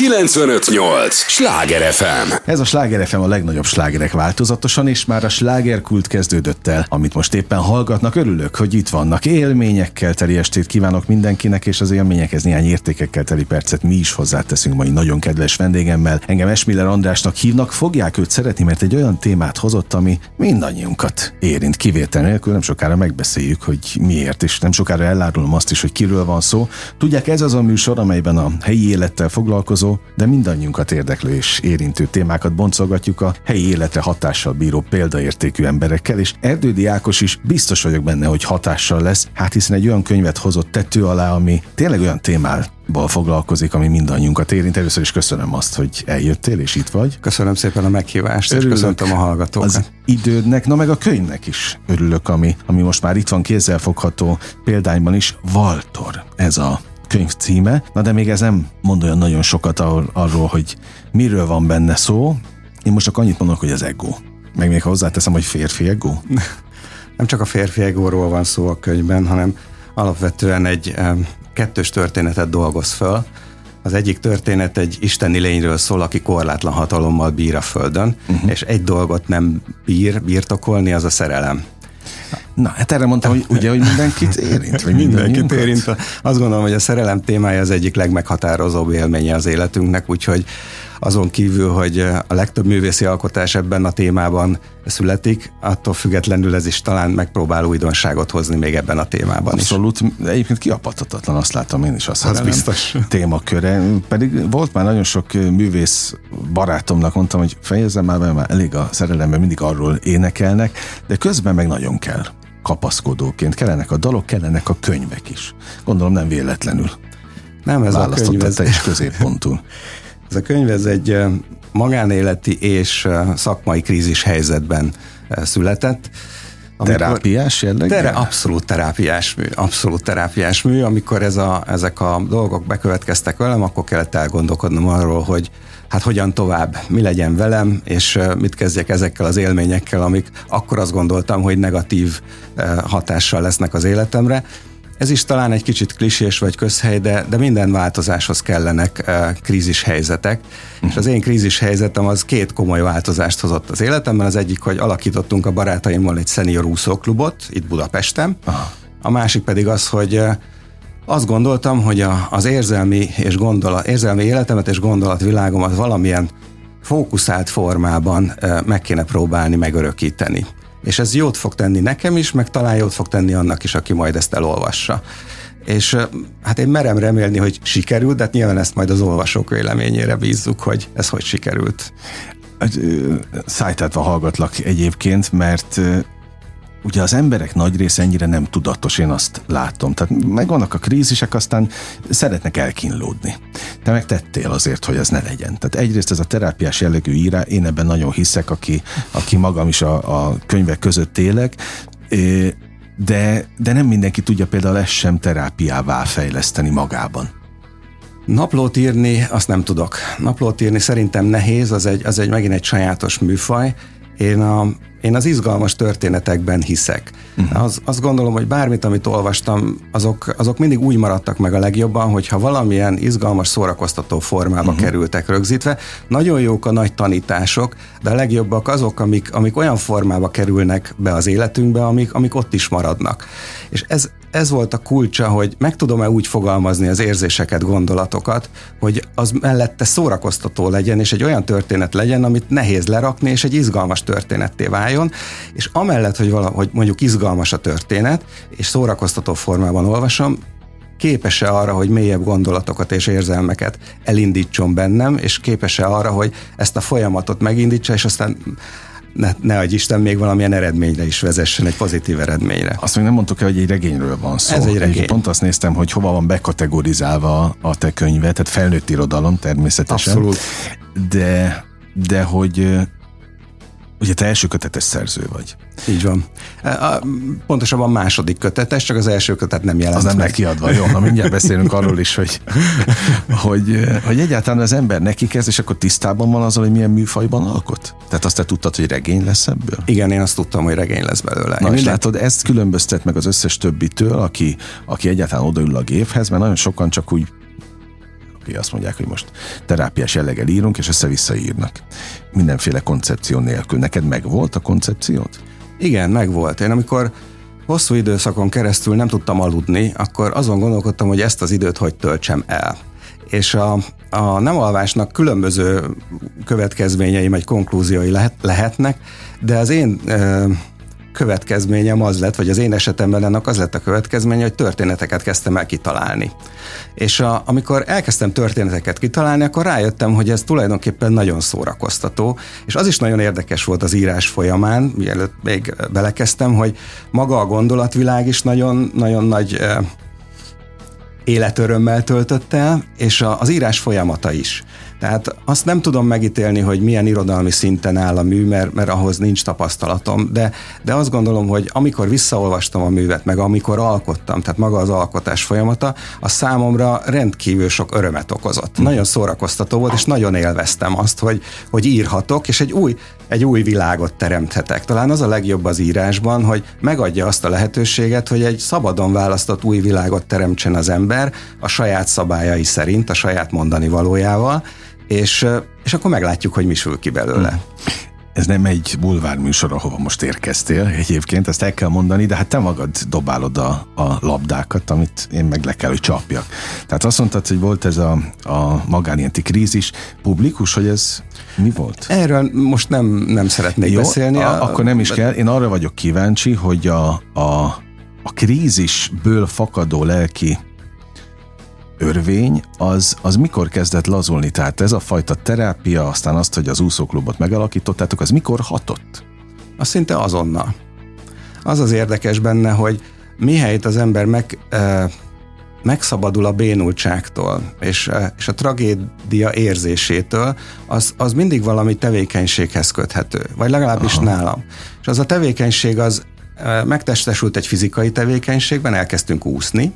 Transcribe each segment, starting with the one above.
958! Sláger FM! Ez a Sláger FM a legnagyobb slágerek változatosan, és már a slágerkult kezdődött el, amit most éppen hallgatnak. Örülök, hogy itt vannak. Élményekkel teli estét kívánok mindenkinek, és az élményekhez néhány értékekkel teli percet mi is hozzáteszünk mai nagyon kedves vendégemmel. Engem Esmiller Andrásnak hívnak, fogják őt szeretni, mert egy olyan témát hozott, ami mindannyiunkat érint kivétel nélkül. Nem sokára megbeszéljük, hogy miért, és nem sokára elárulom azt is, hogy kiről van szó. Tudják, ez az a műsor, amelyben a helyi élettel foglalkozó, de mindannyiunkat érdeklő és érintő témákat boncolgatjuk a helyi életre hatással bíró példaértékű emberekkel, és Erdődi Ákos is biztos vagyok benne, hogy hatással lesz, hát hiszen egy olyan könyvet hozott tető alá, ami tényleg olyan témával foglalkozik, ami mindannyiunkat érint. Először is köszönöm azt, hogy eljöttél, és itt vagy. Köszönöm szépen a meghívást, Örülök és köszöntöm a hallgatókat. Az idődnek, na meg a könyvnek is örülök, ami, ami most már itt van kézzelfogható példányban is. Valtor, ez a könyv címe, na de még ez nem mond olyan nagyon sokat arról, hogy miről van benne szó. Én most csak annyit mondok, hogy az ego. Meg még hozzáteszem, hogy férfi ego. Nem csak a férfi egóról van szó a könyvben, hanem alapvetően egy kettős történetet dolgoz föl. Az egyik történet egy isteni lényről szól, aki korlátlan hatalommal bír a földön, uh-huh. és egy dolgot nem bír birtokolni, az a szerelem. Na, hát erre mondtam, hogy ugye, hogy mindenkit érint, vagy mindenkit érint. Azt gondolom, hogy a szerelem témája az egyik legmeghatározóbb élménye az életünknek, úgyhogy azon kívül, hogy a legtöbb művészi alkotás ebben a témában születik, attól függetlenül ez is talán megpróbál újdonságot hozni még ebben a témában Abszolút, is. egyébként kiapadhatatlan, azt látom én is a szerelem az biztos. témaköre. Pedig volt már nagyon sok művész barátomnak, mondtam, hogy fejezzem már, mert már elég a szerelemben mindig arról énekelnek, de közben meg nagyon kell kapaszkodóként. Kellenek a dalok, kellenek a könyvek is. Gondolom nem véletlenül. Nem, ez a könyv. Ez... is középpontul. ez a könyv ez egy magánéleti és szakmai krízis helyzetben született. Terápiás jelleg? Tere, abszolút terápiás mű, abszolút terápiás mű. Amikor ez a, ezek a dolgok bekövetkeztek velem, akkor kellett elgondolkodnom arról, hogy hát hogyan tovább, mi legyen velem, és mit kezdjek ezekkel az élményekkel, amik akkor azt gondoltam, hogy negatív hatással lesznek az életemre. Ez is talán egy kicsit klisés vagy közhely, de, de minden változáshoz kellenek uh, krízis helyzetek. És az én krízis helyzetem az két komoly változást hozott az életemben. Az egyik, hogy alakítottunk a barátaimmal egy senior úszóklubot itt Budapesten. Uh-huh. A másik pedig az, hogy azt gondoltam, hogy a, az érzelmi és gondolat, érzelmi életemet és gondolatvilágomat valamilyen fókuszált formában meg kéne próbálni megörökíteni. És ez jót fog tenni nekem is, meg talán jót fog tenni annak is, aki majd ezt elolvassa. És hát én merem remélni, hogy sikerült, de hát nyilván ezt majd az olvasók véleményére bízzuk, hogy ez hogy sikerült. Szájtátva hallgatlak egyébként, mert ugye az emberek nagy része ennyire nem tudatos, én azt látom. Tehát megvannak a krízisek, aztán szeretnek elkínlódni. Te megtettél azért, hogy ez ne legyen. Tehát egyrészt ez a terápiás jellegű írá, én ebben nagyon hiszek, aki, aki magam is a, a könyvek között élek, de, de nem mindenki tudja például ezt sem terápiává fejleszteni magában. Naplót írni, azt nem tudok. Naplót írni szerintem nehéz, az egy, az egy megint egy sajátos műfaj. Én a, én az izgalmas történetekben hiszek. Uh-huh. Az, azt gondolom, hogy bármit, amit olvastam, azok, azok mindig úgy maradtak meg a legjobban, hogyha valamilyen izgalmas, szórakoztató formába uh-huh. kerültek rögzítve. Nagyon jók a nagy tanítások, de a legjobbak azok, amik, amik olyan formába kerülnek be az életünkbe, amik, amik ott is maradnak. És ez, ez volt a kulcsa, hogy meg tudom-e úgy fogalmazni az érzéseket, gondolatokat, hogy az mellette szórakoztató legyen, és egy olyan történet legyen, amit nehéz lerakni, és egy izgalmas történetté váljon, és amellett, hogy, valahogy mondjuk izgalmas a történet, és szórakoztató formában olvasom, képes-e arra, hogy mélyebb gondolatokat és érzelmeket elindítson bennem, és képes-e arra, hogy ezt a folyamatot megindítsa, és aztán ne, ne adj Isten, még valamilyen eredményre is vezessen, egy pozitív eredményre. Azt még nem mondtuk el, hogy egy regényről van szó. Ez egy regény. Pont azt néztem, hogy hova van bekategorizálva a te könyve, tehát felnőtt irodalom természetesen. Abszolút. De, de hogy Ugye te első kötetes szerző vagy. Így van. A, pontosabban második kötetes, csak az első kötet nem jelent Az nem kiadva, jó, na mindjárt beszélünk arról is, hogy, hogy, hogy egyáltalán az ember neki kezd, és akkor tisztában van azzal, hogy milyen műfajban alkot? Tehát azt te tudtad, hogy regény lesz ebből? Igen, én azt tudtam, hogy regény lesz belőle. Na, én és minden... látod, ezt különböztet meg az összes többitől, aki, aki egyáltalán odaül a géphez, mert nagyon sokan csak úgy akik azt mondják, hogy most terápiás jelleggel írunk, és össze-vissza írnak. Mindenféle koncepció nélkül. Neked meg volt a koncepciót? Igen, meg volt. Én amikor hosszú időszakon keresztül nem tudtam aludni, akkor azon gondolkodtam, hogy ezt az időt hogy töltsem el. És a, a nem alvásnak különböző következményei, vagy konklúziói lehet, lehetnek, de az én e, következményem az lett, vagy az én esetemben ennek az lett a következménye, hogy történeteket kezdtem el kitalálni. És a, amikor elkezdtem történeteket kitalálni, akkor rájöttem, hogy ez tulajdonképpen nagyon szórakoztató, és az is nagyon érdekes volt az írás folyamán, mielőtt még belekezdtem, hogy maga a gondolatvilág is nagyon, nagyon nagy életörömmel töltött el, és a, az írás folyamata is. Tehát azt nem tudom megítélni, hogy milyen irodalmi szinten áll a mű, mert, mert ahhoz nincs tapasztalatom, de, de azt gondolom, hogy amikor visszaolvastam a művet, meg amikor alkottam, tehát maga az alkotás folyamata, a számomra rendkívül sok örömet okozott. Mm. Nagyon szórakoztató volt, és nagyon élveztem azt, hogy, hogy írhatok, és egy új, egy új világot teremthetek. Talán az a legjobb az írásban, hogy megadja azt a lehetőséget, hogy egy szabadon választott új világot teremtsen az ember a saját szabályai szerint, a saját mondani valójával, és, és akkor meglátjuk, hogy mi sül ki belőle. Hmm. Ez nem egy bulvár műsor, ahova most érkeztél egyébként, ezt el kell mondani, de hát te magad dobálod a, a labdákat, amit én meg le kell, hogy csapjak. Tehát azt mondtad, hogy volt ez a, a magánienti krízis publikus, hogy ez mi volt? Erről most nem, nem szeretnék Jó, beszélni. A, akkor nem is kell. Én arra vagyok kíváncsi, hogy a, a, a krízisből fakadó lelki örvény, az, az mikor kezdett lazulni? Tehát ez a fajta terápia, aztán azt, hogy az úszóklubot megalakítottátok, az mikor hatott? Az szinte azonnal. Az az érdekes benne, hogy mihelyt az ember meg, e, megszabadul a bénultságtól, és, e, és a tragédia érzésétől, az, az mindig valami tevékenységhez köthető, vagy legalábbis Aha. nálam. És az a tevékenység az e, megtestesült egy fizikai tevékenységben, elkezdtünk úszni,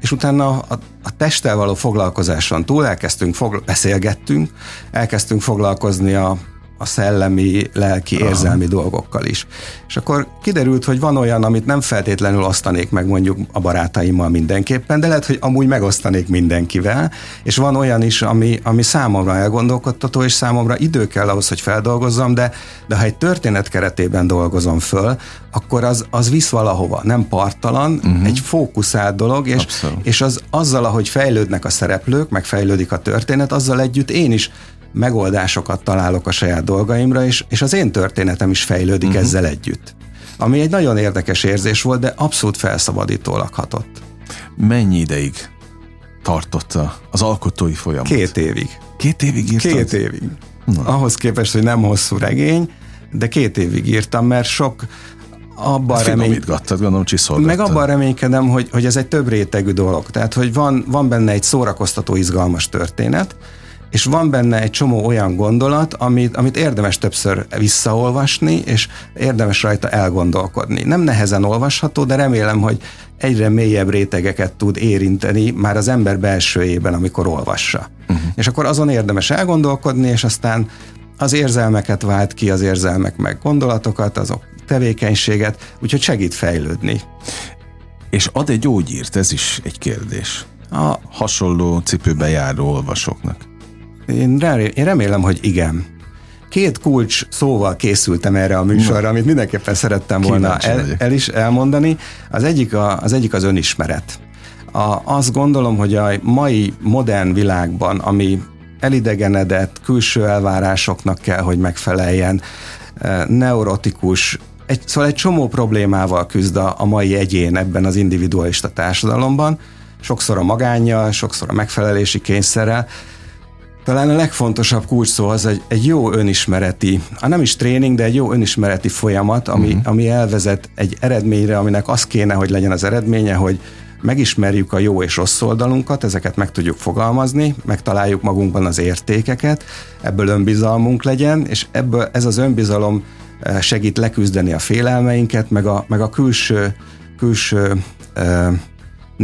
és utána a, a testtel való foglalkozáson túl elkezdtünk, fogla- beszélgettünk, elkezdtünk foglalkozni a, a szellemi, lelki, érzelmi Aha. dolgokkal is. És akkor kiderült, hogy van olyan, amit nem feltétlenül osztanék meg mondjuk a barátaimmal mindenképpen, de lehet, hogy amúgy megosztanék mindenkivel, és van olyan is, ami, ami számomra elgondolkodtató, és számomra idő kell ahhoz, hogy feldolgozzam, de, de ha egy történet keretében dolgozom föl, akkor az, az visz valahova, nem partalan, uh-huh. egy fókuszált dolog, és, és az azzal, ahogy fejlődnek a szereplők, meg fejlődik a történet, azzal együtt én is megoldásokat találok a saját dolgaimra, és, és az én történetem is fejlődik uh-huh. ezzel együtt. Ami egy nagyon érdekes érzés volt, de abszolút felszabadítólag hatott. Mennyi ideig tartott az alkotói folyamat? Két évig. Két évig írtad? Két évig. Na. Ahhoz képest, hogy nem hosszú regény, de két évig írtam, mert sok abban remény... gondolom, Meg abban reménykedem, hogy, hogy ez egy több rétegű dolog. Tehát, hogy van, van benne egy szórakoztató, izgalmas történet, és van benne egy csomó olyan gondolat, amit, amit érdemes többször visszaolvasni, és érdemes rajta elgondolkodni. Nem nehezen olvasható, de remélem, hogy egyre mélyebb rétegeket tud érinteni már az ember belsőjében, amikor olvassa. Uh-huh. És akkor azon érdemes elgondolkodni, és aztán az érzelmeket vált ki, az érzelmek meg gondolatokat, azok tevékenységet, úgyhogy segít fejlődni. És ad egy gyógyírt, ez is egy kérdés. A hasonló cipőbe járó olvasóknak. Én, én remélem, hogy igen. Két kulcs szóval készültem erre a műsorra, amit mindenképpen szerettem volna el, el is elmondani. Az egyik, a, az egyik az önismeret. A, azt gondolom, hogy a mai modern világban, ami elidegenedett, külső elvárásoknak kell, hogy megfeleljen, e, neurotikus, egy, szóval egy csomó problémával küzd a, a mai egyén ebben az individualista társadalomban, sokszor a magánnyal, sokszor a megfelelési kényszerrel, talán a legfontosabb kulcs szó az egy, egy jó önismereti, a nem is tréning, de egy jó önismereti folyamat, ami, uh-huh. ami elvezet egy eredményre, aminek az kéne, hogy legyen az eredménye, hogy megismerjük a jó és rossz oldalunkat, ezeket meg tudjuk fogalmazni, megtaláljuk magunkban az értékeket, ebből önbizalmunk legyen, és ebből ez az önbizalom eh, segít leküzdeni a félelmeinket, meg a, meg a külső, külső uh,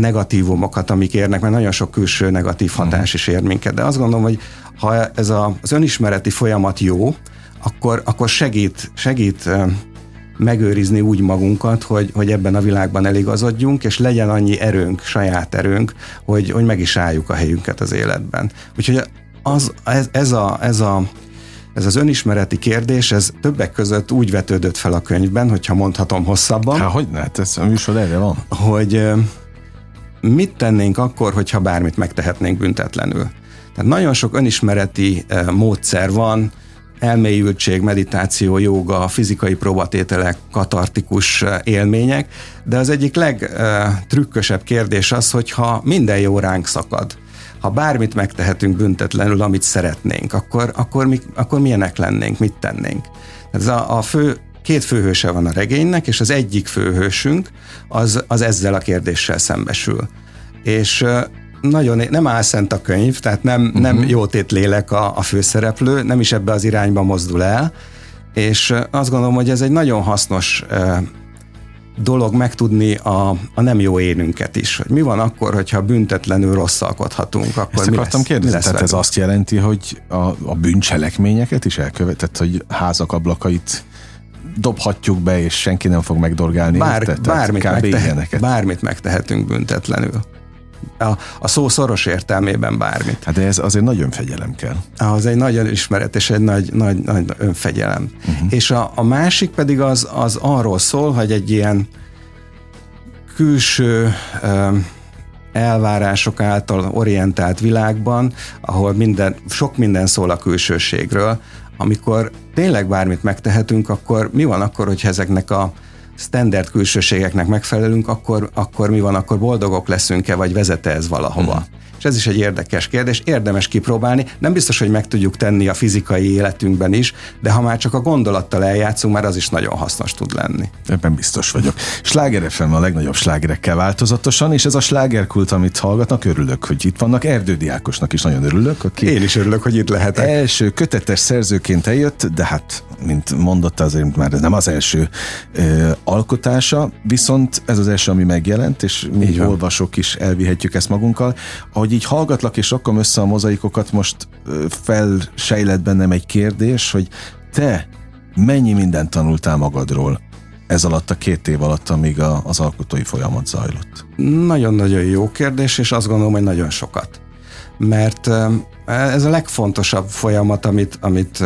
negatívumokat, amik érnek, mert nagyon sok külső negatív hatás is ér minket. De azt gondolom, hogy ha ez a, az önismereti folyamat jó, akkor, akkor segít, segít megőrizni úgy magunkat, hogy, hogy ebben a világban eligazodjunk, és legyen annyi erőnk, saját erőnk, hogy, hogy meg is álljuk a helyünket az életben. Úgyhogy az, ez, ez, a, ez a ez az önismereti kérdés, ez többek között úgy vetődött fel a könyvben, hogyha mondhatom hosszabban. Há, hogy ne? Hát ez a műsor erre van. Hogy mit tennénk akkor, hogyha bármit megtehetnénk büntetlenül. Tehát nagyon sok önismereti módszer van, elmélyültség, meditáció, joga, fizikai próbatételek, katartikus élmények, de az egyik legtrükkösebb kérdés az, hogyha minden jó ránk szakad, ha bármit megtehetünk büntetlenül, amit szeretnénk, akkor, akkor, mi, akkor milyenek lennénk, mit tennénk. Ez a, a fő, két főhőse van a regénynek, és az egyik főhősünk az, az ezzel a kérdéssel szembesül. És nagyon, nem áll szent a könyv, tehát nem, uh-huh. nem jótét lélek a, a főszereplő, nem is ebbe az irányba mozdul el, és azt gondolom, hogy ez egy nagyon hasznos dolog megtudni a, a nem jó énünket is, hogy mi van akkor, hogyha büntetlenül rosszalkodhatunk, akkor Ezt mi akartam lesz, kérdezni, lesz tehát ez velünk? azt jelenti, hogy a, a bűncselekményeket is elkövetett, hogy házak ablakait dobhatjuk be, és senki nem fog megdorgálni. Bár, érte? Bármit, megtehet, ilyeneket. bármit megtehetünk büntetlenül. A, a szó szoros értelmében bármit. Hát de ez azért nagyon fegyelem kell. Az egy nagy ismeret és egy nagy, nagy, nagy önfegyelem. Uh-huh. És a, a másik pedig az, az arról szól, hogy egy ilyen külső um, elvárások által orientált világban, ahol minden, sok minden szól a külsőségről, amikor tényleg bármit megtehetünk, akkor mi van akkor, hogyha ezeknek a standard külsőségeknek megfelelünk, akkor, akkor mi van, akkor boldogok leszünk-e, vagy vezete ez valahova? Mm. És ez is egy érdekes kérdés, érdemes kipróbálni. Nem biztos, hogy meg tudjuk tenni a fizikai életünkben is, de ha már csak a gondolattal eljátszunk, már az is nagyon hasznos tud lenni. Ebben biztos vagyok. Sláger FM a legnagyobb slágerekkel változatosan, és ez a slágerkult, amit hallgatnak, örülök, hogy itt vannak. Erdődi Ákosnak is nagyon örülök, aki Én is örülök, hogy itt lehetek. első kötetes szerzőként eljött, de hát, mint mondotta, azért már ez nem az első ö, alkotása, viszont ez az első, ami megjelent, és mi olvasók is elvihetjük ezt magunkkal. Ahogy így hallgatlak és rakom össze a mozaikokat, most felsejlett bennem egy kérdés, hogy te mennyi mindent tanultál magadról ez alatt a két év alatt, amíg a, az alkotói folyamat zajlott? Nagyon-nagyon jó kérdés, és azt gondolom, hogy nagyon sokat. Mert ez a legfontosabb folyamat, amit, amit,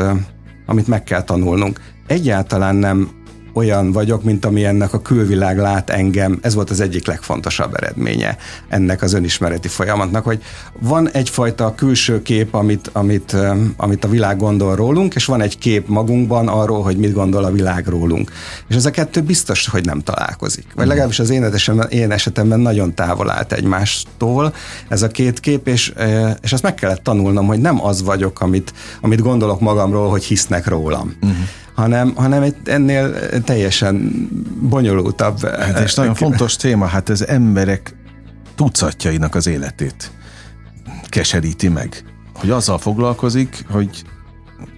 amit meg kell tanulnunk. Egyáltalán nem olyan vagyok, mint ami ennek a külvilág lát engem. Ez volt az egyik legfontosabb eredménye ennek az önismereti folyamatnak, hogy van egyfajta külső kép, amit, amit, amit a világ gondol rólunk, és van egy kép magunkban arról, hogy mit gondol a világ rólunk. És ez a kettő biztos, hogy nem találkozik. Vagy legalábbis az én esetemben, én esetemben nagyon távol állt egymástól ez a két kép, és, eh, és ezt meg kellett tanulnom, hogy nem az vagyok, amit, amit gondolok magamról, hogy hisznek rólam. Uh-huh hanem, hanem egy ennél teljesen bonyolultabb. Hát és nagyon fontos téma, hát ez emberek tucatjainak az életét keseríti meg. Hogy azzal foglalkozik, hogy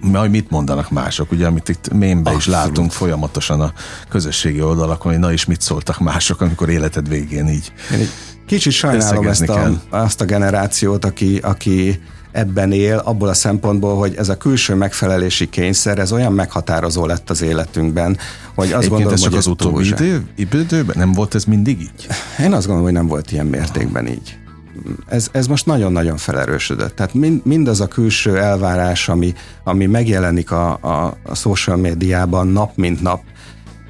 majd mit mondanak mások, ugye, amit itt mémbe is látunk folyamatosan a közösségi oldalakon, hogy na is mit szóltak mások, amikor életed végén így. Én egy kicsit sajnálom ezt a, azt a generációt, aki, aki ebben él, abból a szempontból, hogy ez a külső megfelelési kényszer, ez olyan meghatározó lett az életünkben, hogy azt Egyébként gondolom, ez csak hogy az utóbbi idő, időben? Nem volt ez mindig így? Én azt gondolom, hogy nem volt ilyen mértékben így. Ez, ez most nagyon-nagyon felerősödött. Tehát mind, mindaz a külső elvárás, ami, ami megjelenik a, a, a social médiában nap mint nap,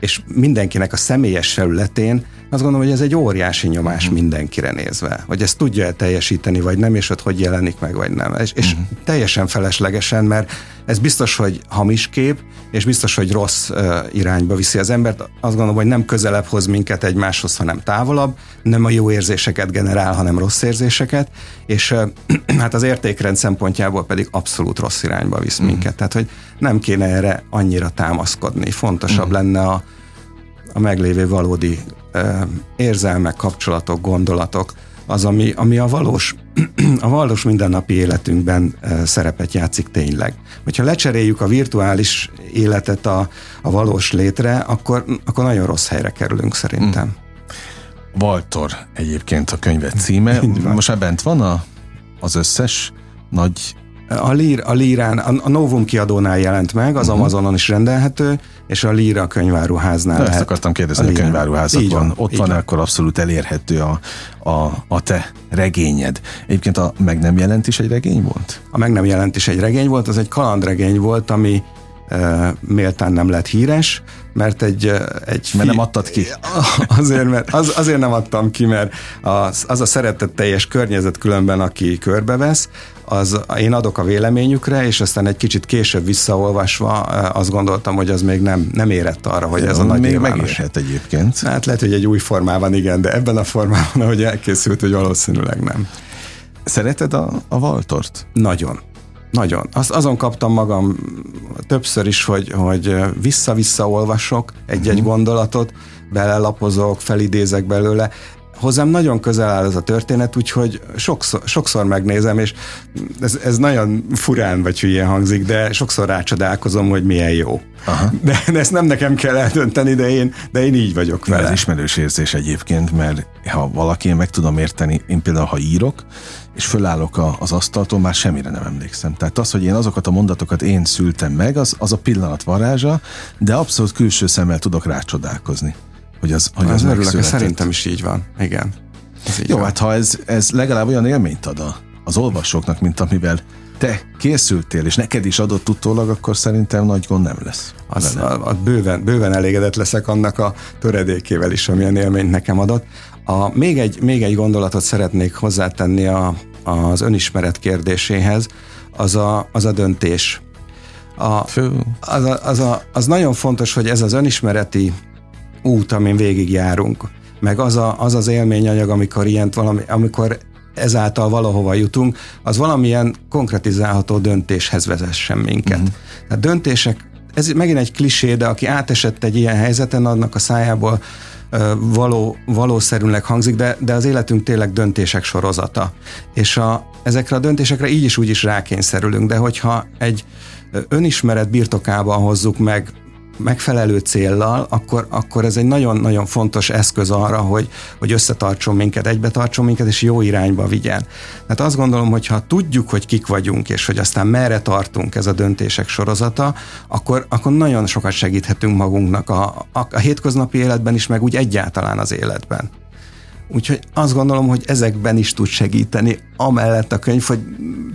és mindenkinek a személyes felületén, azt gondolom, hogy ez egy óriási nyomás uh-huh. mindenkire nézve, hogy ezt tudja-e teljesíteni, vagy nem, és ott hogy jelenik meg, vagy nem. És, és uh-huh. teljesen feleslegesen, mert ez biztos, hogy hamis kép, és biztos, hogy rossz uh, irányba viszi az embert. Azt gondolom, hogy nem közelebb hoz minket egymáshoz, hanem távolabb, nem a jó érzéseket generál, hanem rossz érzéseket, és uh, hát az értékrend szempontjából pedig abszolút rossz irányba visz uh-huh. minket. Tehát, hogy nem kéne erre annyira támaszkodni. Fontosabb uh-huh. lenne a, a meglévő valódi érzelmek, kapcsolatok, gondolatok, az, ami, ami a valós, a valós mindennapi életünkben szerepet játszik tényleg. Hogyha lecseréljük a virtuális életet a, a valós létre, akkor, akkor nagyon rossz helyre kerülünk szerintem. Mm. Valtor egyébként a könyvet címe. Most már bent van a, az összes nagy A, lír, a Lírán, a, a Novum kiadónál jelent meg, az uh-huh. Amazonon is rendelhető, és a Líra könyváruháznál. lehet. Ezt akartam kérdezni, a, a könyváruházakban. Ott van, van akkor abszolút elérhető a, a, a te regényed. Egyébként a meg nem jelent is egy regény volt? A meg nem jelent is egy regény volt, az egy kalandregény volt, ami méltán nem lett híres, mert egy... egy mert nem adtad ki? Azért, mert, az, azért nem adtam ki, mert az, az a szeretetteljes környezet különben, aki körbevesz, az én adok a véleményükre, és aztán egy kicsit később visszaolvasva azt gondoltam, hogy az még nem, nem érett arra, hogy ez a nagy Még megérhet egyébként. Hát lehet, hogy egy új formában igen, de ebben a formában, ahogy elkészült, hogy valószínűleg nem. Szereted a, a Valtort? Nagyon. Nagyon. Azt, azon kaptam magam többször is, hogy, hogy vissza-vissza olvasok egy-egy uh-huh. gondolatot, belelapozok, felidézek belőle. Hozzám nagyon közel áll ez a történet, úgyhogy sokszor, sokszor megnézem, és ez, ez nagyon furán vagy hülyén hangzik, de sokszor rácsodálkozom, hogy milyen jó. Aha. De, de ezt nem nekem kell eldönteni, de én, de én így vagyok vele. Ez ismerős érzés egyébként, mert ha valaki én meg tudom érteni, én például ha írok, és fölállok a, az asztaltól, már semmire nem emlékszem. Tehát az, hogy én azokat a mondatokat én szültem meg, az, az a pillanat varázsa, de abszolút külső szemmel tudok rácsodálkozni. Hogy az, hogy az, az örülök, szerintem is így van. Igen. így Jó, van. hát ha ez, ez legalább olyan élményt ad a, az olvasóknak, mint amivel te készültél, és neked is adott utólag, akkor szerintem nagy gond nem lesz. Az, a, a bőven, bőven elégedett leszek annak a töredékével is, amilyen élményt nekem adott. A, még, egy, még egy gondolatot szeretnék hozzátenni a, az önismeret kérdéséhez, az a, az a döntés. A, az, a, az, a, az nagyon fontos, hogy ez az önismereti út, amin végigjárunk, meg az, a, az az élményanyag, amikor ilyent valami, amikor ezáltal valahova jutunk, az valamilyen konkretizálható döntéshez vezessen minket. Uh-huh. Tehát döntések, ez megint egy klisé, de aki átesett egy ilyen helyzeten, annak a szájából való, valószerűnek hangzik, de, de az életünk tényleg döntések sorozata. És a, ezekre a döntésekre így is úgy is rákényszerülünk, de hogyha egy önismeret birtokában hozzuk meg megfelelő céllal, akkor, akkor ez egy nagyon-nagyon fontos eszköz arra, hogy, hogy összetartson minket, egybe tartson minket, és jó irányba vigyen. Tehát azt gondolom, hogy ha tudjuk, hogy kik vagyunk, és hogy aztán merre tartunk ez a döntések sorozata, akkor, akkor nagyon sokat segíthetünk magunknak a, a, a hétköznapi életben is, meg úgy egyáltalán az életben. Úgyhogy azt gondolom, hogy ezekben is tud segíteni, amellett a könyv, hogy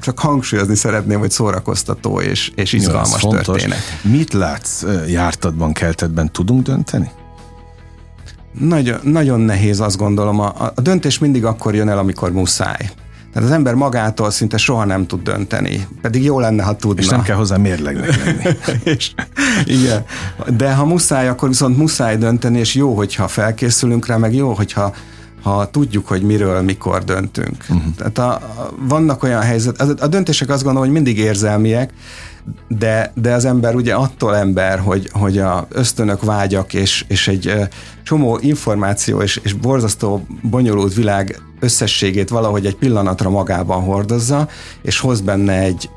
csak hangsúlyozni szeretném, hogy szórakoztató és, és izgalmas Jó, történet. Mit látsz jártadban, keltetben? Tudunk dönteni? Nagyon, nagyon nehéz azt gondolom. A, a döntés mindig akkor jön el, amikor muszáj. Tehát az ember magától szinte soha nem tud dönteni, pedig jó lenne, ha tudna. És nem kell hozzá mérlegnek lenni. és, igen. De ha muszáj, akkor viszont muszáj dönteni, és jó, hogyha felkészülünk rá, meg jó, hogyha ha tudjuk, hogy miről, mikor döntünk. Uh-huh. Tehát a, a, vannak olyan helyzet, a, a döntések azt gondolom, hogy mindig érzelmiek, de, de az ember ugye attól ember, hogy, hogy a ösztönök, vágyak és, és egy csomó információ és, és borzasztó bonyolult világ összességét valahogy egy pillanatra magában hordozza, és hoz benne egy,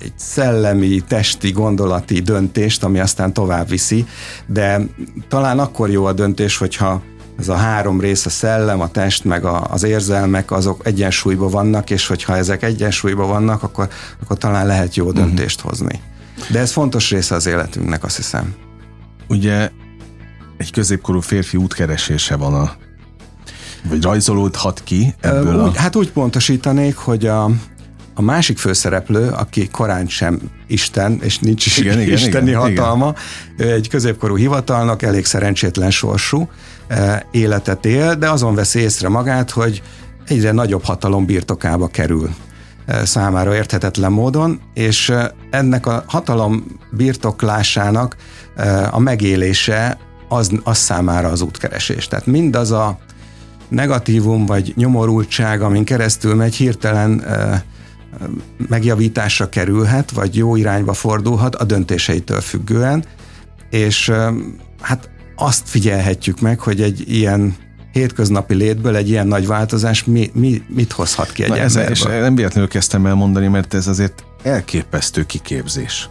egy szellemi, testi, gondolati döntést, ami aztán tovább viszi, de talán akkor jó a döntés, hogyha ez a három rész, a szellem, a test, meg a, az érzelmek, azok egyensúlyban vannak, és hogyha ezek egyensúlyban vannak, akkor, akkor talán lehet jó mhm. döntést uh-huh. hozni. De ez fontos része az életünknek, azt hiszem. Ugye egy középkorú férfi útkeresése van a vagy rajzolódhat ki ebből úgy, a... Hát úgy pontosítanék, hogy a, a másik főszereplő, aki korán sem Isten, és nincs is igen, isteni igen, hatalma, igen. egy középkorú hivatalnak, elég szerencsétlen sorsú, E, életet él, de azon veszi észre magát, hogy egyre nagyobb hatalom birtokába kerül e, számára érthetetlen módon, és e, ennek a hatalom birtoklásának a megélése az, az számára az útkeresés. Tehát mindaz a negatívum vagy nyomorultság, amin keresztül megy, hirtelen megjavításra kerülhet, vagy jó irányba fordulhat a döntéseitől függően, és hát azt figyelhetjük meg, hogy egy ilyen hétköznapi létből egy ilyen nagy változás mi, mi, mit hozhat ki egy Na ez, És nem véletlenül kezdtem el mondani, mert ez azért elképesztő kiképzés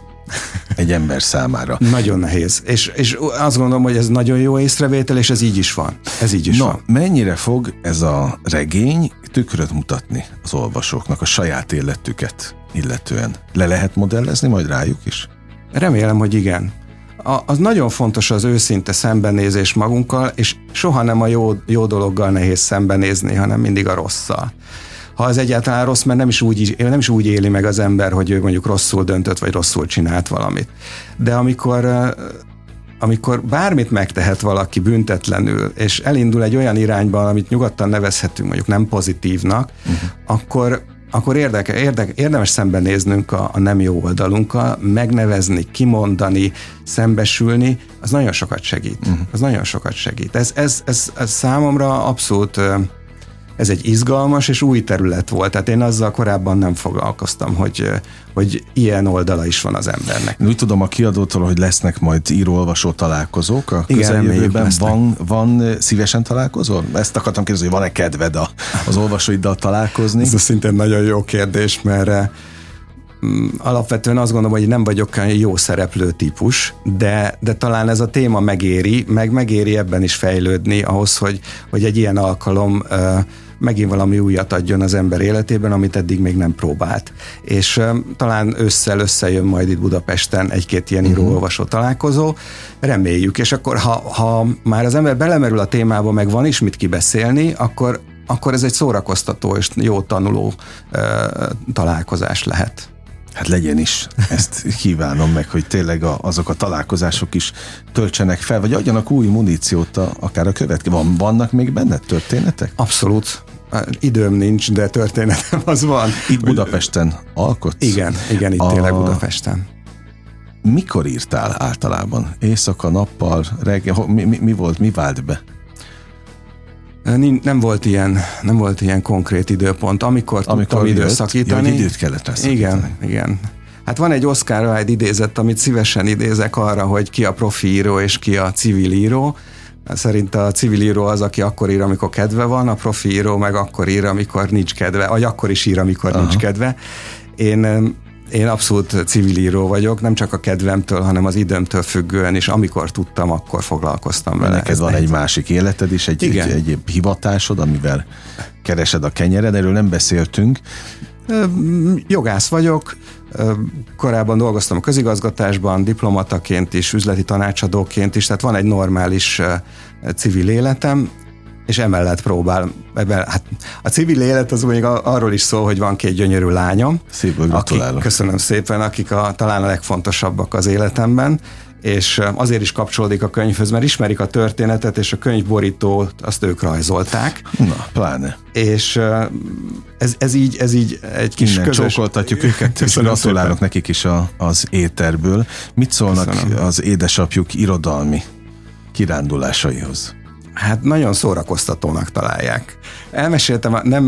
egy ember számára. Nagyon nehéz. És, és azt gondolom, hogy ez nagyon jó észrevétel, és ez így is van. Ez így is no, van. mennyire fog ez a regény tükröt mutatni az olvasóknak, a saját életüket illetően. Le lehet modellezni majd rájuk is? Remélem, hogy igen. A, az nagyon fontos az őszinte szembenézés magunkkal, és soha nem a jó, jó dologgal nehéz szembenézni, hanem mindig a rosszal. Ha az egyáltalán rossz, mert nem is, úgy, nem is úgy éli meg az ember, hogy ő mondjuk rosszul döntött, vagy rosszul csinált valamit. De amikor amikor bármit megtehet valaki büntetlenül, és elindul egy olyan irányba, amit nyugodtan nevezhetünk mondjuk nem pozitívnak, uh-huh. akkor akkor érdeke, érdeke, érdemes szembenéznünk a, a nem jó oldalunkkal, megnevezni, kimondani, szembesülni, az nagyon sokat segít. Uh-huh. Az nagyon sokat segít. Ez, ez, ez, ez számomra abszolút ez egy izgalmas és új terület volt. Tehát én azzal korábban nem foglalkoztam, hogy, hogy ilyen oldala is van az embernek. Úgy tudom a kiadótól, hogy lesznek majd író-olvasó találkozók a közeljövőben. Van, van szívesen találkozol? Ezt akartam kérdezni, hogy van-e kedved a, az olvasóiddal találkozni? Ez szintén nagyon jó kérdés, mert alapvetően azt gondolom, hogy nem vagyok olyan jó szereplő típus, de, de talán ez a téma megéri, meg megéri ebben is fejlődni ahhoz, hogy, hogy egy ilyen alkalom megint valami újat adjon az ember életében, amit eddig még nem próbált. És um, talán ősszel összejön majd itt Budapesten egy-két ilyen uh-huh. író-olvasó találkozó, reméljük, és akkor ha, ha már az ember belemerül a témába, meg van is mit kibeszélni, akkor akkor ez egy szórakoztató és jó tanuló uh, találkozás lehet. Hát legyen is, ezt kívánom meg, hogy tényleg a, azok a találkozások is töltsenek fel, vagy adjanak új muníciót a, akár a következő. Van, vannak még benne történetek? Abszolút. Időm nincs, de történetem az van. Itt Budapesten alkotsz? Igen, igen, itt a... tényleg Budapesten. Mikor írtál általában? Éjszaka, nappal, reggel? Mi, mi, mi volt, mi vált be? Nem volt ilyen, nem volt ilyen konkrét időpont. Amikor, Amikor tudtam jött, időszakítani. Jó, időt kellett Igen, igen. Hát van egy Oscar Wilde idézet, amit szívesen idézek arra, hogy ki a profi író és ki a civil író. Szerint a civil író az, aki akkor ír, amikor kedve van, a profi író meg akkor ír, amikor nincs kedve, vagy akkor is ír, amikor Aha. nincs kedve. Én én abszolút civil író vagyok, nem csak a kedvemtől, hanem az időmtől függően is, amikor tudtam, akkor foglalkoztam vele. Neked van egy másik életed is, egy, egy, egy hivatásod, amivel keresed a kenyered, erről nem beszéltünk. Jogász vagyok, korábban dolgoztam a közigazgatásban, diplomataként is, üzleti tanácsadóként is, tehát van egy normális civil életem, és emellett próbál, ebben, hát a civil élet az még arról is szól, hogy van két gyönyörű lányom. Gratulálok. Akik, köszönöm szépen, akik a, talán a legfontosabbak az életemben, és azért is kapcsolódik a könyvhöz, mert ismerik a történetet, és a könyvborítót azt ők rajzolták. Na, pláne. És ez, ez, így, ez így egy kis Innen közös... csókoltatjuk őket, és gratulálok nekik is a, az éterből. Mit szólnak Köszönöm. az édesapjuk irodalmi kirándulásaihoz? Hát nagyon szórakoztatónak találják. Elmeséltem, nem,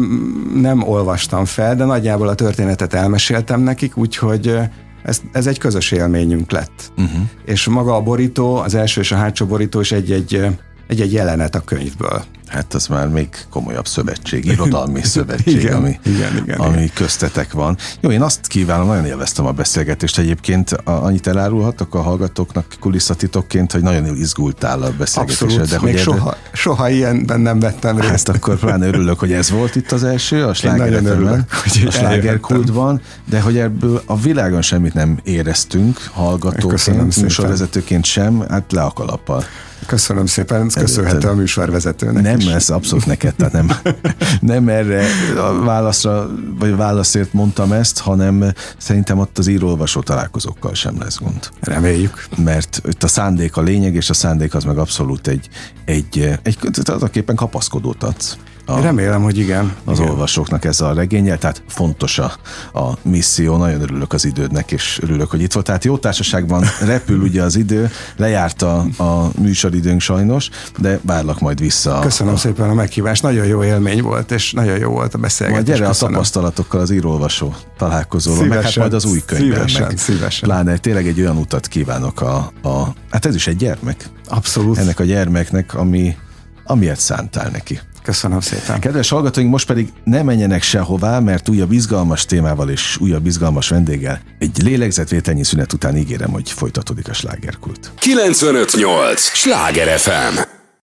nem olvastam fel, de nagyjából a történetet elmeséltem nekik, úgyhogy ez, ez egy közös élményünk lett. Uh-huh. És maga a borító, az első és a hátsó borító is egy-egy egy-egy jelenet a könyvből. Hát az már még komolyabb szövetség, irodalmi szövetség, igen, ami, igen, igen, ami igen. köztetek van. Jó, én azt kívánom, nagyon élveztem a beszélgetést egyébként. Annyit elárulhatok a hallgatóknak kulisszatitokként, hogy nagyon izgultál a beszélgetésre. Abszolút, de még hogy soha, ebbe... soha ilyenben nem vettem részt. Hát akkor pláne örülök, hogy ez volt itt az első, a slágerben, a slágerkultban, de hogy ebből a világon semmit nem éreztünk hallgatóként, műsorvezetőként sem, hát le a kalappal. Köszönöm szépen, köszönhető a műsorvezetőnek Nem, is. ez abszolút neked, tehát nem, nem erre a válaszra, vagy válaszért mondtam ezt, hanem szerintem ott az írólvasó találkozókkal sem lesz gond. Reméljük. Mert itt a szándék a lényeg, és a szándék az meg abszolút egy, egy, egy, egy tulajdonképpen kapaszkodót adsz a, Remélem, hogy igen. Az igen. olvasóknak ezzel a regényel, tehát fontos a, a misszió, nagyon örülök az idődnek, és örülök, hogy itt volt. Tehát jó társaságban repül ugye az idő, lejárt a, a műsoridőnk sajnos, de várlak majd vissza. Köszönöm a, szépen a meghívást, nagyon jó élmény volt, és nagyon jó volt a beszélgetés. Majd gyere Köszönöm. a tapasztalatokkal az írólvasó találkozóról, meg hát majd az új könyvben. Szívesen, meg. szívesen. Pláne tényleg egy olyan utat kívánok a, a, hát ez is egy gyermek. Abszolút. Ennek a gyermeknek, ami, amiért szántál neki. Köszönöm szépen. Kedves hallgatóink, most pedig ne menjenek sehová, mert újabb izgalmas témával és újabb izgalmas vendéggel egy lélegzetvételnyi szünet után ígérem, hogy folytatódik a slágerkult. 958! Sláger FM!